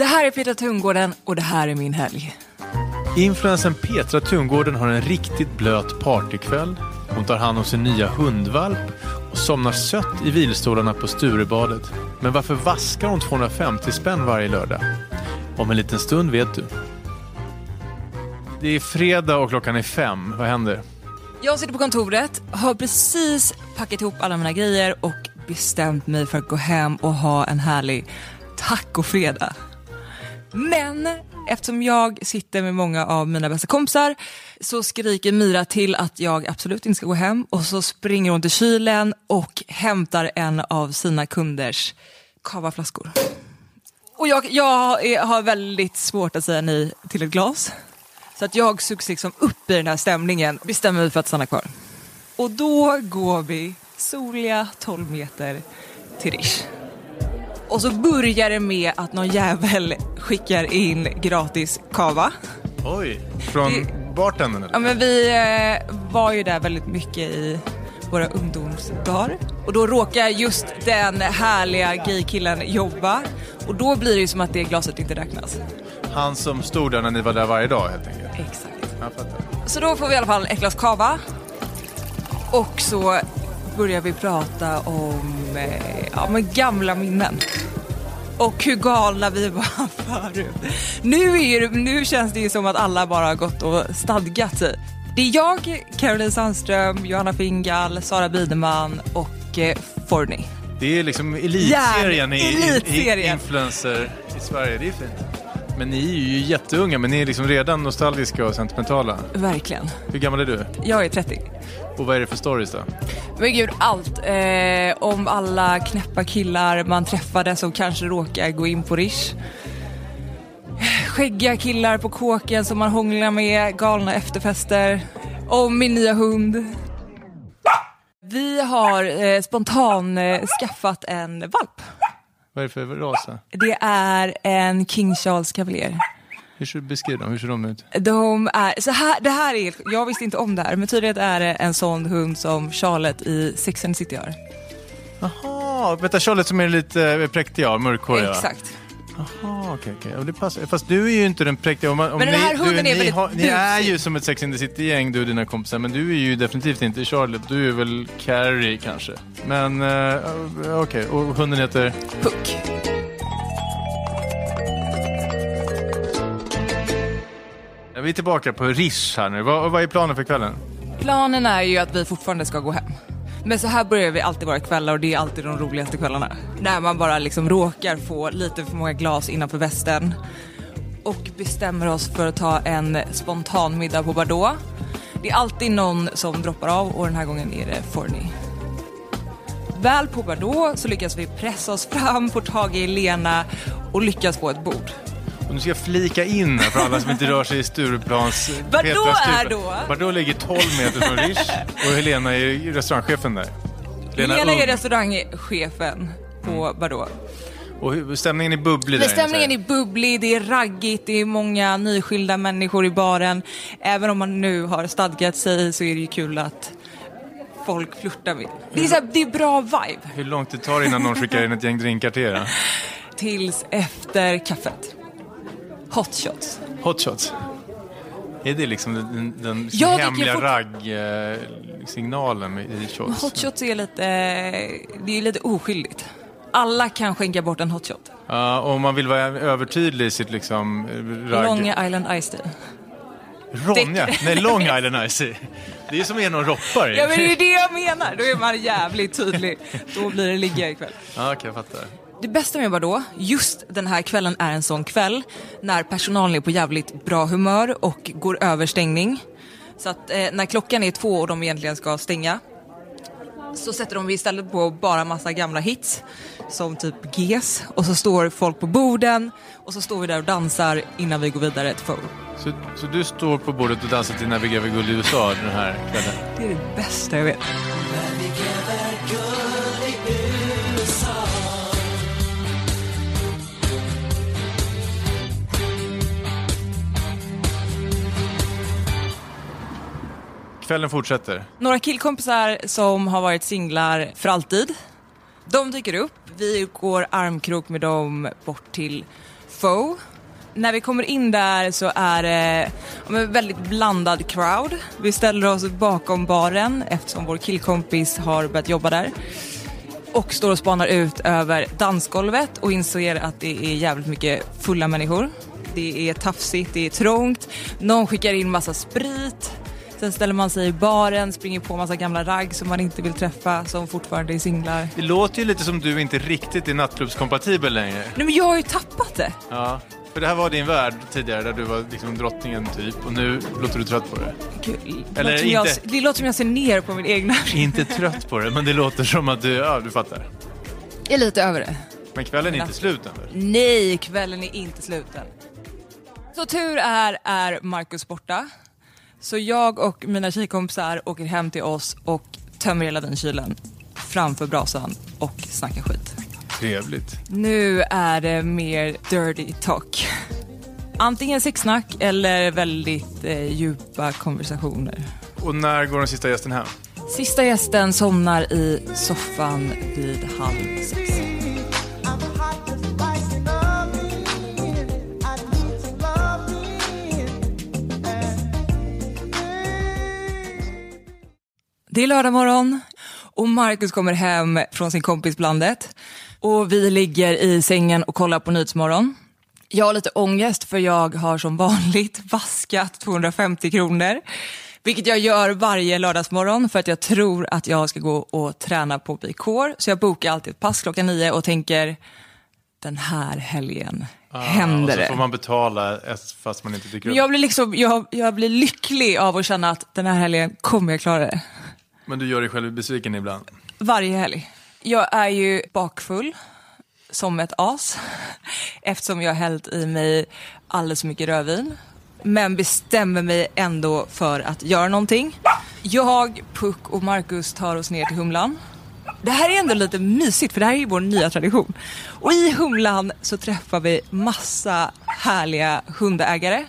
Det här är Petra Tungården och det här är min helg. Influensen Petra Tungården har en riktigt blöt partykväll. Hon tar hand om sin nya hundvalp och somnar sött i vilstolarna på Sturebadet. Men varför vaskar hon 250 spänn varje lördag? Om en liten stund vet du. Det är fredag och klockan är fem. Vad händer? Jag sitter på kontoret, har precis packat ihop alla mina grejer och bestämt mig för att gå hem och ha en härlig tacofredag. Men eftersom jag sitter med många av mina bästa kompisar så skriker Mira till att jag absolut inte ska gå hem och så springer hon till kylen och hämtar en av sina kunders kavaflaskor. Och jag, jag är, har väldigt svårt att säga nej till ett glas. Så att jag sugs liksom upp i den här stämningen, bestämmer mig för att stanna kvar. Och då går vi soliga 12 meter till Rish. Och så börjar det med att någon jävel skickar in gratis kava. Oj, från Det- bartendern eller? Ja, men vi eh, var ju där väldigt mycket i våra ungdomsdagar. Och då råkar just den härliga gaykillen jobba. Och då blir det ju som att det glaset inte räknas. Han som stod där när ni var där varje dag helt enkelt. Exakt. Jag fattar. Så då får vi i alla fall ett glas kava. Och så börjar vi prata om ja, men gamla minnen. Och hur galna vi var förut. Nu, är nu känns det ju som att alla bara har gått och stadgat sig. Det är jag, Caroline Sandström, Johanna Fingal, Sara Biderman och eh, Forni. Det är liksom elitserien i, i, i elitserien. influencer i Sverige. Det är fint. Men ni är ju jätteunga, men ni är liksom redan nostalgiska och sentimentala. Verkligen. Hur gammal är du? Jag är 30. Och vad är det för stories då? Men gud, allt. Eh, om alla knäppa killar man träffade som kanske råkar gå in på Rish. Skäggiga killar på kåken som man hånglar med, galna efterfester. Om min nya hund. Vi har eh, spontan eh, skaffat en valp. Vad är det för ras? då? Det är en King Charles Cavalier. Hur ser, beskriv dem, hur ser de ut? De är, så här, det här är, jag visste inte om det här, men tydligen är det en sån hund som Charlotte i Sex and the City har. Jaha, vänta Charlotte som är lite eh, präktig, ja, mörkhårig. ja. Exakt. Jaha, okej. Och det passar. Fast du är ju inte den präktiga. Om, man- om Men den här ni, hunden du, är ni, väldigt har, ni är ju som ett Sex and the City-gäng, du och dina kompisar. Men du är ju definitivt inte Charlotte. Du är väl Carrie kanske. Men eh, okej, och hunden heter? Puck. Vi är tillbaka på Rish här nu. Vad, vad är planen för kvällen? Planen är ju att vi fortfarande ska gå hem. Men så här börjar vi alltid våra kvällar och det är alltid de roligaste kvällarna. När man bara liksom råkar få lite för många glas innanför västen och bestämmer oss för att ta en spontan middag på Bardot. Det är alltid någon som droppar av och den här gången är det Forni. Väl på Bardot så lyckas vi pressa oss fram, få tag i Lena och lyckas få ett bord. Och nu ska jag flika in här för alla som inte rör sig i Stureplans... Stureplan. är då? Bordeaux ligger 12 meter från Rish och Helena är restaurangchefen där. Lena, Ung. är restaurangchefen på Bordeaux. Och hur- stämningen är bubblig där stämningen är bubblig, det är raggigt, det är många nyskilda människor i baren. Även om man nu har stadgat sig så är det ju kul att folk flörtar med. Det är, så här, det är bra vibe Hur långt det tar innan någon skickar in ett gäng drinkar till er? tills efter kaffet. Hot shots. Hot shots. Är det liksom den, den Jag dricker hemliga fort- ragg-signalen i shots? Hot shots är lite, det är lite oskyldigt. Alla kan skänka bort en hot shot. Ja, och om man vill vara övertydlig i sitt liksom ragg... Long Island Ice Tea. Ronja? Nej, Long Island Ice Tea. Det är som är någon roppare. Ja men det är det jag menar, då är man jävligt tydlig. Då blir det ligga ikväll. Ja, okej, jag fattar. Det bästa med Bordeaux, just den här kvällen är en sån kväll när personalen är på jävligt bra humör och går över stängning. Så att eh, när klockan är två och de egentligen ska stänga så sätter de istället på bara massa gamla hits som typ GES och så står folk på borden och så står vi där och dansar innan vi går vidare till Foe. Så, så du står på bordet och dansar till När vi gräver guld i USA den här kvällen? Det är det bästa jag vet. Kvällen fortsätter. Några killkompisar som har varit singlar för alltid. De dyker upp, vi går armkrok med dem bort till Foe. När vi kommer in där så är det en väldigt blandad crowd. Vi ställer oss bakom baren eftersom vår killkompis har börjat jobba där. Och står och spanar ut över dansgolvet och inser att det är jävligt mycket fulla människor. Det är tafsigt, det är trångt, någon skickar in massa sprit. Sen ställer man sig i baren, springer på massa gamla ragg som man inte vill träffa, som fortfarande är singlar. Det låter ju lite som du inte riktigt är nattklubbskompatibel längre. Nej men jag har ju tappat det. Ja, för det här var din värld tidigare där du var liksom drottningen typ och nu låter du trött på det. Gud, Eller låter som jag, inte. det låter som jag ser ner på min egna. Inte trött på det, men det låter som att du, ja du fattar. Jag är lite över det. Men kvällen är inte slut än väl? Nej, kvällen är inte sluten. Så tur är, är Marcus borta. Så jag och mina tjejkompisar åker hem till oss och tömmer hela vinkylen framför brasan och snackar skit. Trevligt. Nu är det mer dirty talk. Antingen sexsnack eller väldigt eh, djupa konversationer. Och när går den sista gästen hem? Sista gästen somnar i soffan vid halv sex. Det är lördag morgon och Marcus kommer hem från sin kompis Blandet. Och vi ligger i sängen och kollar på Nyhetsmorgon. Jag har lite ångest för jag har som vanligt vaskat 250 kronor. Vilket jag gör varje lördagsmorgon för att jag tror att jag ska gå och träna på BK. Så jag bokar alltid ett pass klockan nio och tänker den här helgen händer och så det. får man betala fast man inte tycker Men om. jag blir, liksom, jag, jag blir lycklig av att känna att den här helgen kommer jag klara det. Men du gör dig själv besviken ibland. Varje helg. Jag är ju bakfull som ett as eftersom jag har hällt i mig alldeles för mycket rödvin. Men bestämmer mig ändå för att göra någonting. Jag, Puck och Marcus tar oss ner till Humlan. Det här är ändå lite mysigt för det här är ju vår nya tradition. Och i Humlan så träffar vi massa härliga hundägare.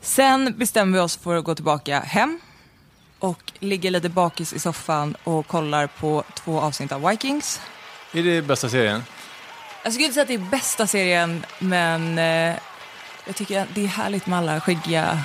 Sen bestämmer vi oss för att gå tillbaka hem och ligger lite bakis i soffan och kollar på två avsnitt av Vikings. Är det bästa serien? Jag skulle inte säga att det är bästa serien, men eh, jag tycker att det är härligt med alla skäggiga,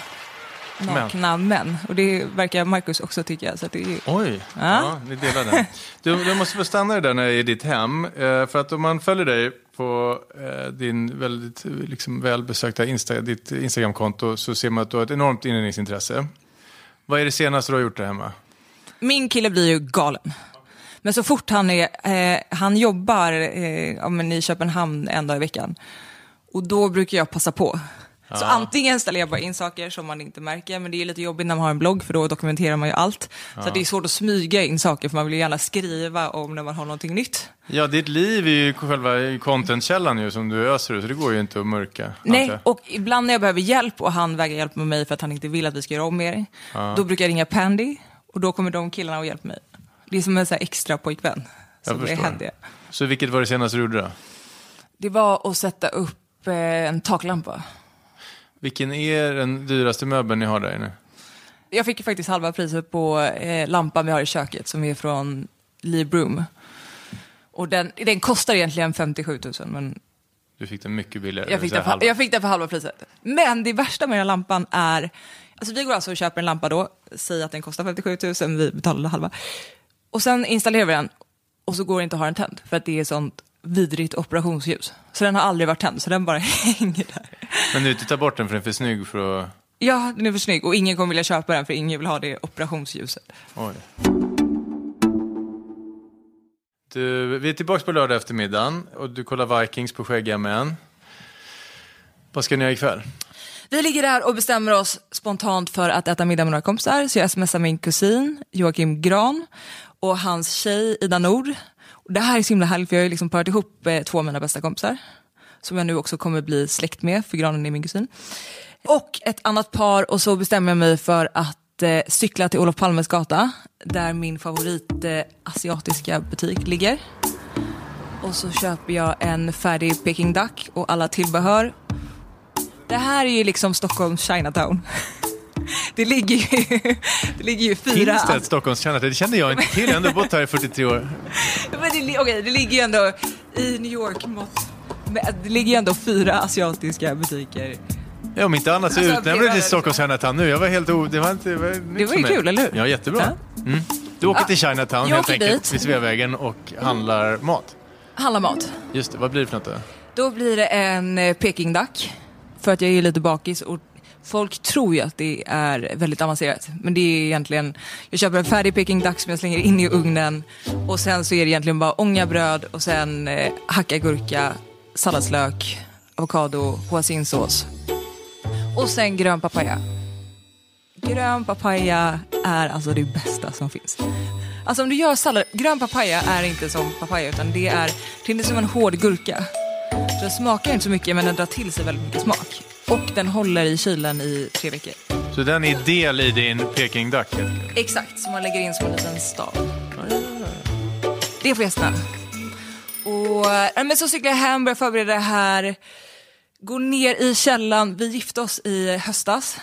nakna män. Och det verkar Marcus också tycka. Så att det är... Oj, ja. Ja. ni delar den. Du, du måste få stanna där när i ditt hem. Eh, för att om man följer dig på eh, din väldigt liksom, välbesökta Insta, ditt Instagramkonto så ser man att du har ett enormt inredningsintresse. Vad är det senaste du har gjort där hemma? Min kille blir ju galen. Men så fort han är, eh, han jobbar eh, ja, men i Köpenhamn en dag i veckan. Och då brukar jag passa på. Så antingen ställer jag bara in saker som man inte märker, men det är lite jobbigt när man har en blogg för då dokumenterar man ju allt. Så att det är svårt att smyga in saker för man vill ju gärna skriva om när man har någonting nytt. Ja, ditt liv är ju själva contentkällan ju som du öser ur, så det går ju inte att mörka. Nej, jag. och ibland när jag behöver hjälp och han vägrar hjälpa mig för att han inte vill att vi ska göra om mer, då brukar jag ringa Pandy och då kommer de killarna och hjälper mig. Det är som en så här extra pojkvän. Jag som är förstår. händiga. Så vilket var det senaste du gjorde då? Det var att sätta upp eh, en taklampa. Vilken är den dyraste möbeln ni har där inne? Jag fick ju faktiskt halva priset på eh, lampan vi har i köket som är från Lee Broom. Och den, den kostar egentligen 57 000 men Du fick den mycket billigare. jag fick, den för, jag fick den för halva priset. Men det värsta med den här lampan är, alltså vi går alltså och köper en lampa då, säger att den kostar 57 000, vi betalar halva. Och sen installerar vi den och så går det inte att ha den tänd för att det är sånt vidrigt operationsljus. Så den har aldrig varit tänd, så den bara hänger där. Men du inte ta bort den för den är för snygg för att... Ja, den är för snygg och ingen kommer vilja köpa den för ingen vill ha det operationsljuset. Oj. Du, vi är tillbaka på lördag eftermiddagen och du kollar Vikings på Skäggiga män. Vad ska ni göra ikväll? Vi ligger där och bestämmer oss spontant för att äta middag med några kompisar. Så jag smsar min kusin Joakim Gran och hans tjej Ida Nord. Det här är så himla härligt för jag har ju liksom parat ihop eh, två av mina bästa kompisar. Som jag nu också kommer bli släkt med, för Granen är min kusin. Och ett annat par och så bestämmer jag mig för att eh, cykla till Olof Palmes gata. Där min favorit eh, asiatiska butik ligger. Och så köper jag en färdig Peking Duck och alla tillbehör. Det här är ju liksom Stockholms Chinatown. Det ligger ju, det ligger ju fyra... Finns det ett Stockholms Chinatown? Det kände jag inte till. Jag har ändå bott här i 43 år. Men det, li- okej, det ligger ju ändå i New York mått. Men det ligger ju ändå fyra asiatiska butiker. Ja, om inte annat så Alltså, utnämnde du till Stockholms Chinatown nu. Jag var helt o... Det var inte... Det var, Det var ju kul, eller hur? Ja, jättebra. Mm. Du åker till Chinatown Jag helt enkelt dit. vid Sveavägen och handlar mat. Handla mat. Just det, vad blir det för något då? Då blir det en eh, pekingdack. För att jag är lite bakis och folk tror ju att det är väldigt avancerat. Men det är egentligen, jag köper en färdig pekingdack som jag slänger in i ugnen. Och sen så är det egentligen bara ångabröd och sen eh, hacka gurka, salladslök, avokado, hoisinsås. Och sen grön papaya. Grön papaya är alltså det bästa som finns. Alltså om du gör sallad, grön papaya är inte som papaya utan det är, det är som en hård gurka. Så Den smakar inte så mycket men den drar till sig väldigt mycket smak. Och den håller i kylen i tre veckor. Så den är del i din Peking Duck? Exakt, som man lägger in som en liten stav. Det får gästerna. Och, ja, men så cyklar jag hem, börjar förbereda det här. Går ner i källan. Vi gifte oss i höstas.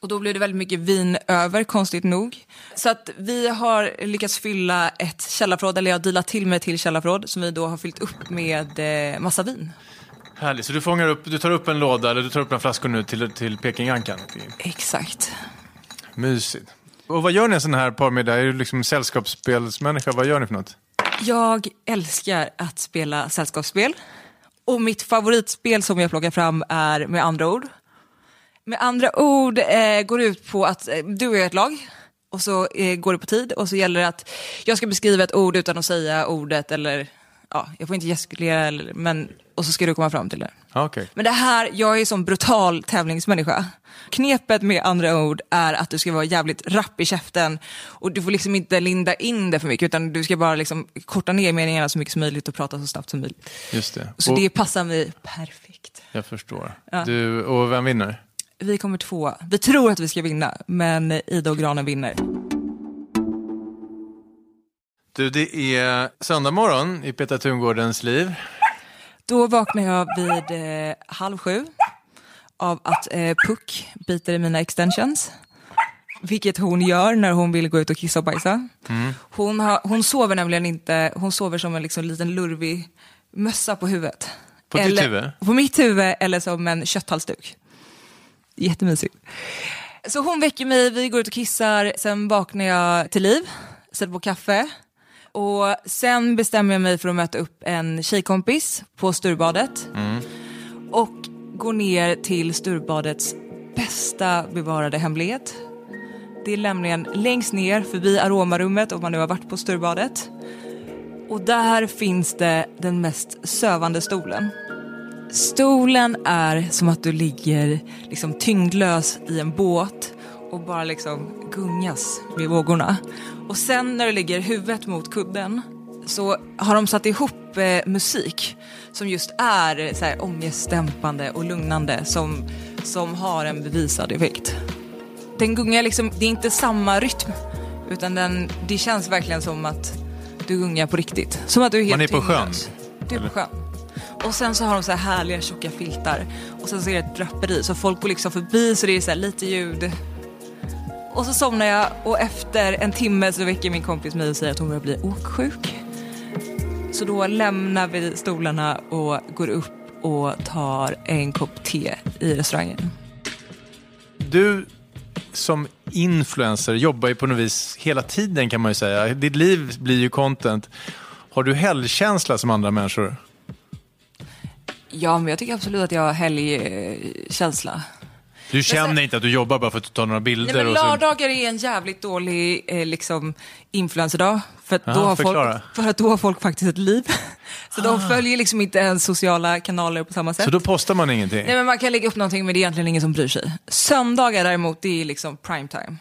Och då blev det väldigt mycket vin över, konstigt nog. Så att vi har lyckats fylla ett källarförråd, eller jag har dealat till mig till källarförråd som vi då har fyllt upp med eh, massa vin. Härligt. Så du, fångar upp, du tar upp en låda, eller du tar upp några flaskor nu till, till Pekingankan? Exakt. Mysigt. Och vad gör ni en sån här parmiddag? Är du liksom sällskapsspelsmänniska? Vad gör ni för något? Jag älskar att spela sällskapsspel. Och mitt favoritspel som jag plockar fram är Med andra ord. Med andra ord eh, går det ut på att eh, du och jag är ett lag. Och så eh, går det på tid och så gäller det att jag ska beskriva ett ord utan att säga ordet eller ja, jag får inte gestikulera eller, men och så ska du komma fram till det. Ah, Okej. Men det här, jag är som brutal tävlingsmänniska. Knepet med andra ord är att du ska vara jävligt rapp i käften och du får liksom inte linda in det för mycket utan du ska bara liksom korta ner meningarna så mycket som möjligt och prata så snabbt som möjligt. Just det. Så och, det passar mig perfekt. Jag förstår. Ja. Du, och vem vinner? Vi kommer två. Vi tror att vi ska vinna, men Ida och Granen vinner. Du, det är söndag morgon i Petra Tungårdens liv. Då vaknar jag vid eh, halv sju av att eh, Puck biter i mina extensions. Vilket hon gör när hon vill gå ut och kissa och bajsa. Hon, har, hon sover nämligen inte, hon sover som en liksom, liten lurvig mössa på huvudet. På ditt eller, huvud? På mitt huvud eller som en kötthalsduk. Jättemysigt. Så hon väcker mig, vi går ut och kissar, sen vaknar jag till liv, sätter på kaffe. Och sen bestämmer jag mig för att möta upp en tjejkompis på Sturbadet. Och går ner till Sturbadets bästa bevarade hemlighet. Det är nämligen längst ner förbi aromarummet om man nu har varit på Sturbadet. Och där finns det den mest sövande stolen. Stolen är som att du ligger liksom tyngdlös i en båt och bara liksom gungas vid vågorna. Och sen när du lägger huvudet mot kudden så har de satt ihop eh, musik som just är så här, ångestdämpande och lugnande som, som har en bevisad effekt. Den gungar liksom, det är inte samma rytm utan den, det känns verkligen som att du gungar på riktigt. Som att du är helt Man är på sjön. Du är på sjön. Och sen så har de så här härliga tjocka filtar. Och sen så är det ett draperi så folk går liksom förbi så det är så lite ljud. Och så somnar jag och efter en timme så väcker min kompis mig och säger att hon börjar bli åksjuk. Så då lämnar vi stolarna och går upp och tar en kopp te i restaurangen. Du som influencer jobbar ju på något vis hela tiden kan man ju säga. Ditt liv blir ju content. Har du helgkänsla som andra människor? Ja, men jag tycker absolut att jag har helgkänsla. Du känner inte att du jobbar bara för att du tar några bilder? Nej, men och så... lördagar är en jävligt dålig eh, liksom, influencerdag. För att, Ja, då har förklara. folk, för att då har folk faktiskt ett liv. Så de följer liksom inte ens sociala kanaler på samma sätt. Så då postar man ingenting? Nej, men man kan lägga upp någonting men det är egentligen ingen som bryr sig. Söndagar däremot, det är liksom prime time.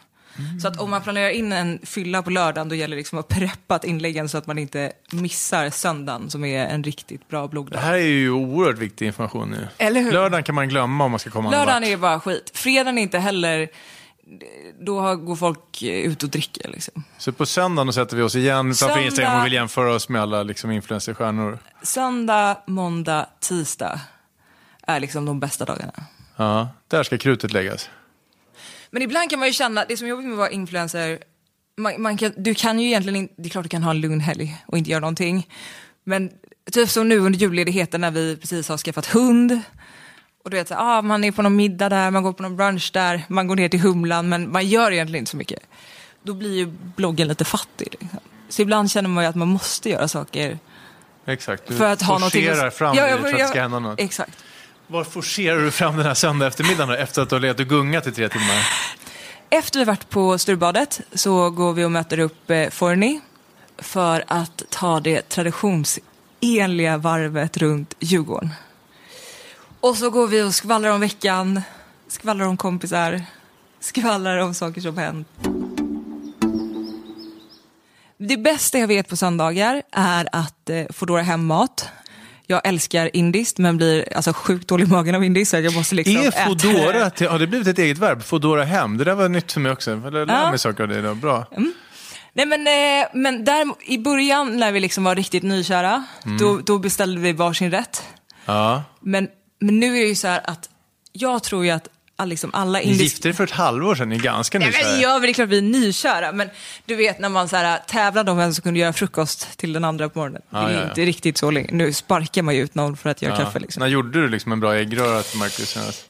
Så att om man planerar in en fylla på lördagen då gäller det liksom att preppa inläggen så att man inte missar söndagen som är en riktigt bra Det bloggdag. här är ju oerhört viktig information nu. Eller hur? Lördagen kan man glömma om man ska komma Lördagen är bara skit. Fredagen är inte heller, då går folk ut och dricker liksom. Så på söndagen sätter vi oss igen framför Söndag- Instagram och vill jämföra oss med alla liksom, influencerstjärnor. Söndag, måndag, tisdag är liksom de bästa dagarna. Ja, där ska krutet läggas. Men ibland kan man ju känna, det som är jobbigt med att vara influencer man, man kan, du kan ju egentligen inte, det är klart du kan ha en lugn helg och inte göra någonting. Men typ som nu under julledigheten när vi precis har skaffat hund. Och du vet, så, ah, man är på någon middag där, man går på någon brunch där, man går ner till Humlan, men man gör egentligen inte så mycket. Då blir ju bloggen lite fattig. Liksom. Så ibland känner man ju att man måste göra saker Exakt, du för att ha någonting. forcerar fram Ja, ja, för att det ska hända något. Exakt. Var forcerar du fram den här söndag eftermiddagen då, efter att du har legat och gungat i tre timmar? Efter vi varit på Sturebadet så går vi och möter upp eh, Forni för att ta det traditionsenliga varvet runt Djurgården. Och så går vi och skvallrar om veckan, skvallrar om kompisar, skvallrar om saker som hänt. Det bästa jag vet på söndagar är att eh, Foodora hemmat. Jag älskar indiskt men blir alltså sjukt dålig i magen av indiskt så jag måste liksom Är äta Foodora, till, har det blivit ett eget verb? Foodora hem? Det där var nytt för mig också. Jag lär Ja. mig saker av det idag. Bra. Nej men, eh, men där, i början när vi liksom var riktigt nykära, Mm. då, då beställde vi varsin rätt. Ja. Men, men nu är det ju så här att jag tror ju att liksom alla Ni indiska... gifte er för ett halvår sedan, ni är ganska Nej, nykära. men, ja, men det är klart vi är nykära, men du vet när man så här, tävlade om vem som kunde göra frukost till den andra på morgonen. Ja, det är ja, ja. inte riktigt så länge. Nu sparkar man ju ut någon för att göra Ja. kaffe. Liksom. När gjorde du liksom en bra äggröra till Marcus senast?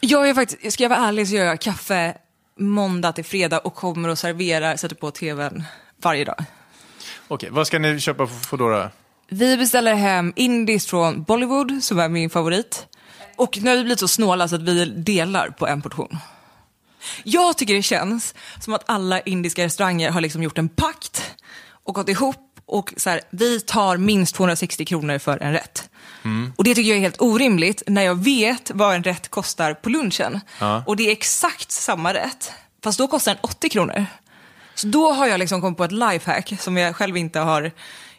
Jag är faktiskt, ska jag vara ärlig så gör jag kaffe måndag till fredag och kommer och serverar, sätter på tvn varje dag. Okej, vad ska ni köpa på Foodora? Vi beställer hem indiskt från Bollywood, som är min favorit. Och nu har vi blivit så snåla så att vi delar på en portion. Jag tycker det känns som att alla indiska restauranger har liksom gjort en pakt och gått ihop och så här, vi tar minst 260 kronor för en rätt. Och det tycker jag är helt orimligt när jag vet vad en rätt kostar på lunchen. Ja. Och det är exakt samma rätt, fast då kostar den 80 kronor. Så då har jag liksom kommit på ett lifehack som jag själv inte har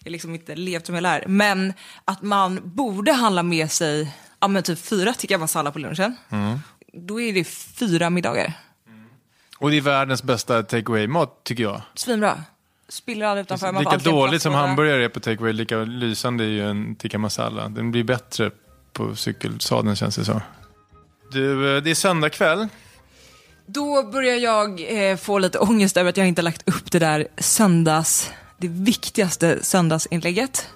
jag liksom inte levt som jag lär. Men att man borde handla med sig ja, men typ fyra tikka masala på lunchen. Då är det fyra middagar. Och det är världens bästa takeaway-mat, tycker jag. Svinbra. Spiller aldrig utanför. man Lika dåligt som hamburgare är på takeaway, lika lysande är ju en tikka masala. Den blir bättre på cykelsadeln känns det så. Du, eh, det är söndag kväll. Då börjar jag eh, få lite ångest över att jag inte lagt upp det där söndags, det viktigaste söndagsinlägget.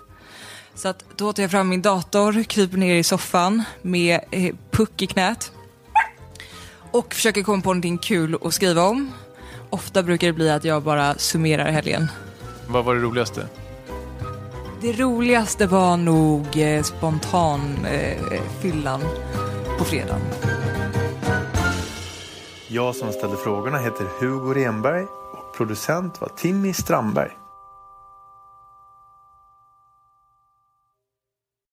Så att då tar jag fram min dator, kryper ner i soffan med eh, puck i knät. Och försöker komma på någonting kul att skriva om. Ofta brukar det bli att jag bara summerar helgen. Vad var det roligaste? Det roligaste var nog eh, spontan eh, fyllan på fredagen. Jag som ställde frågorna heter Hugo Renberg och producent var Timmy Strandberg.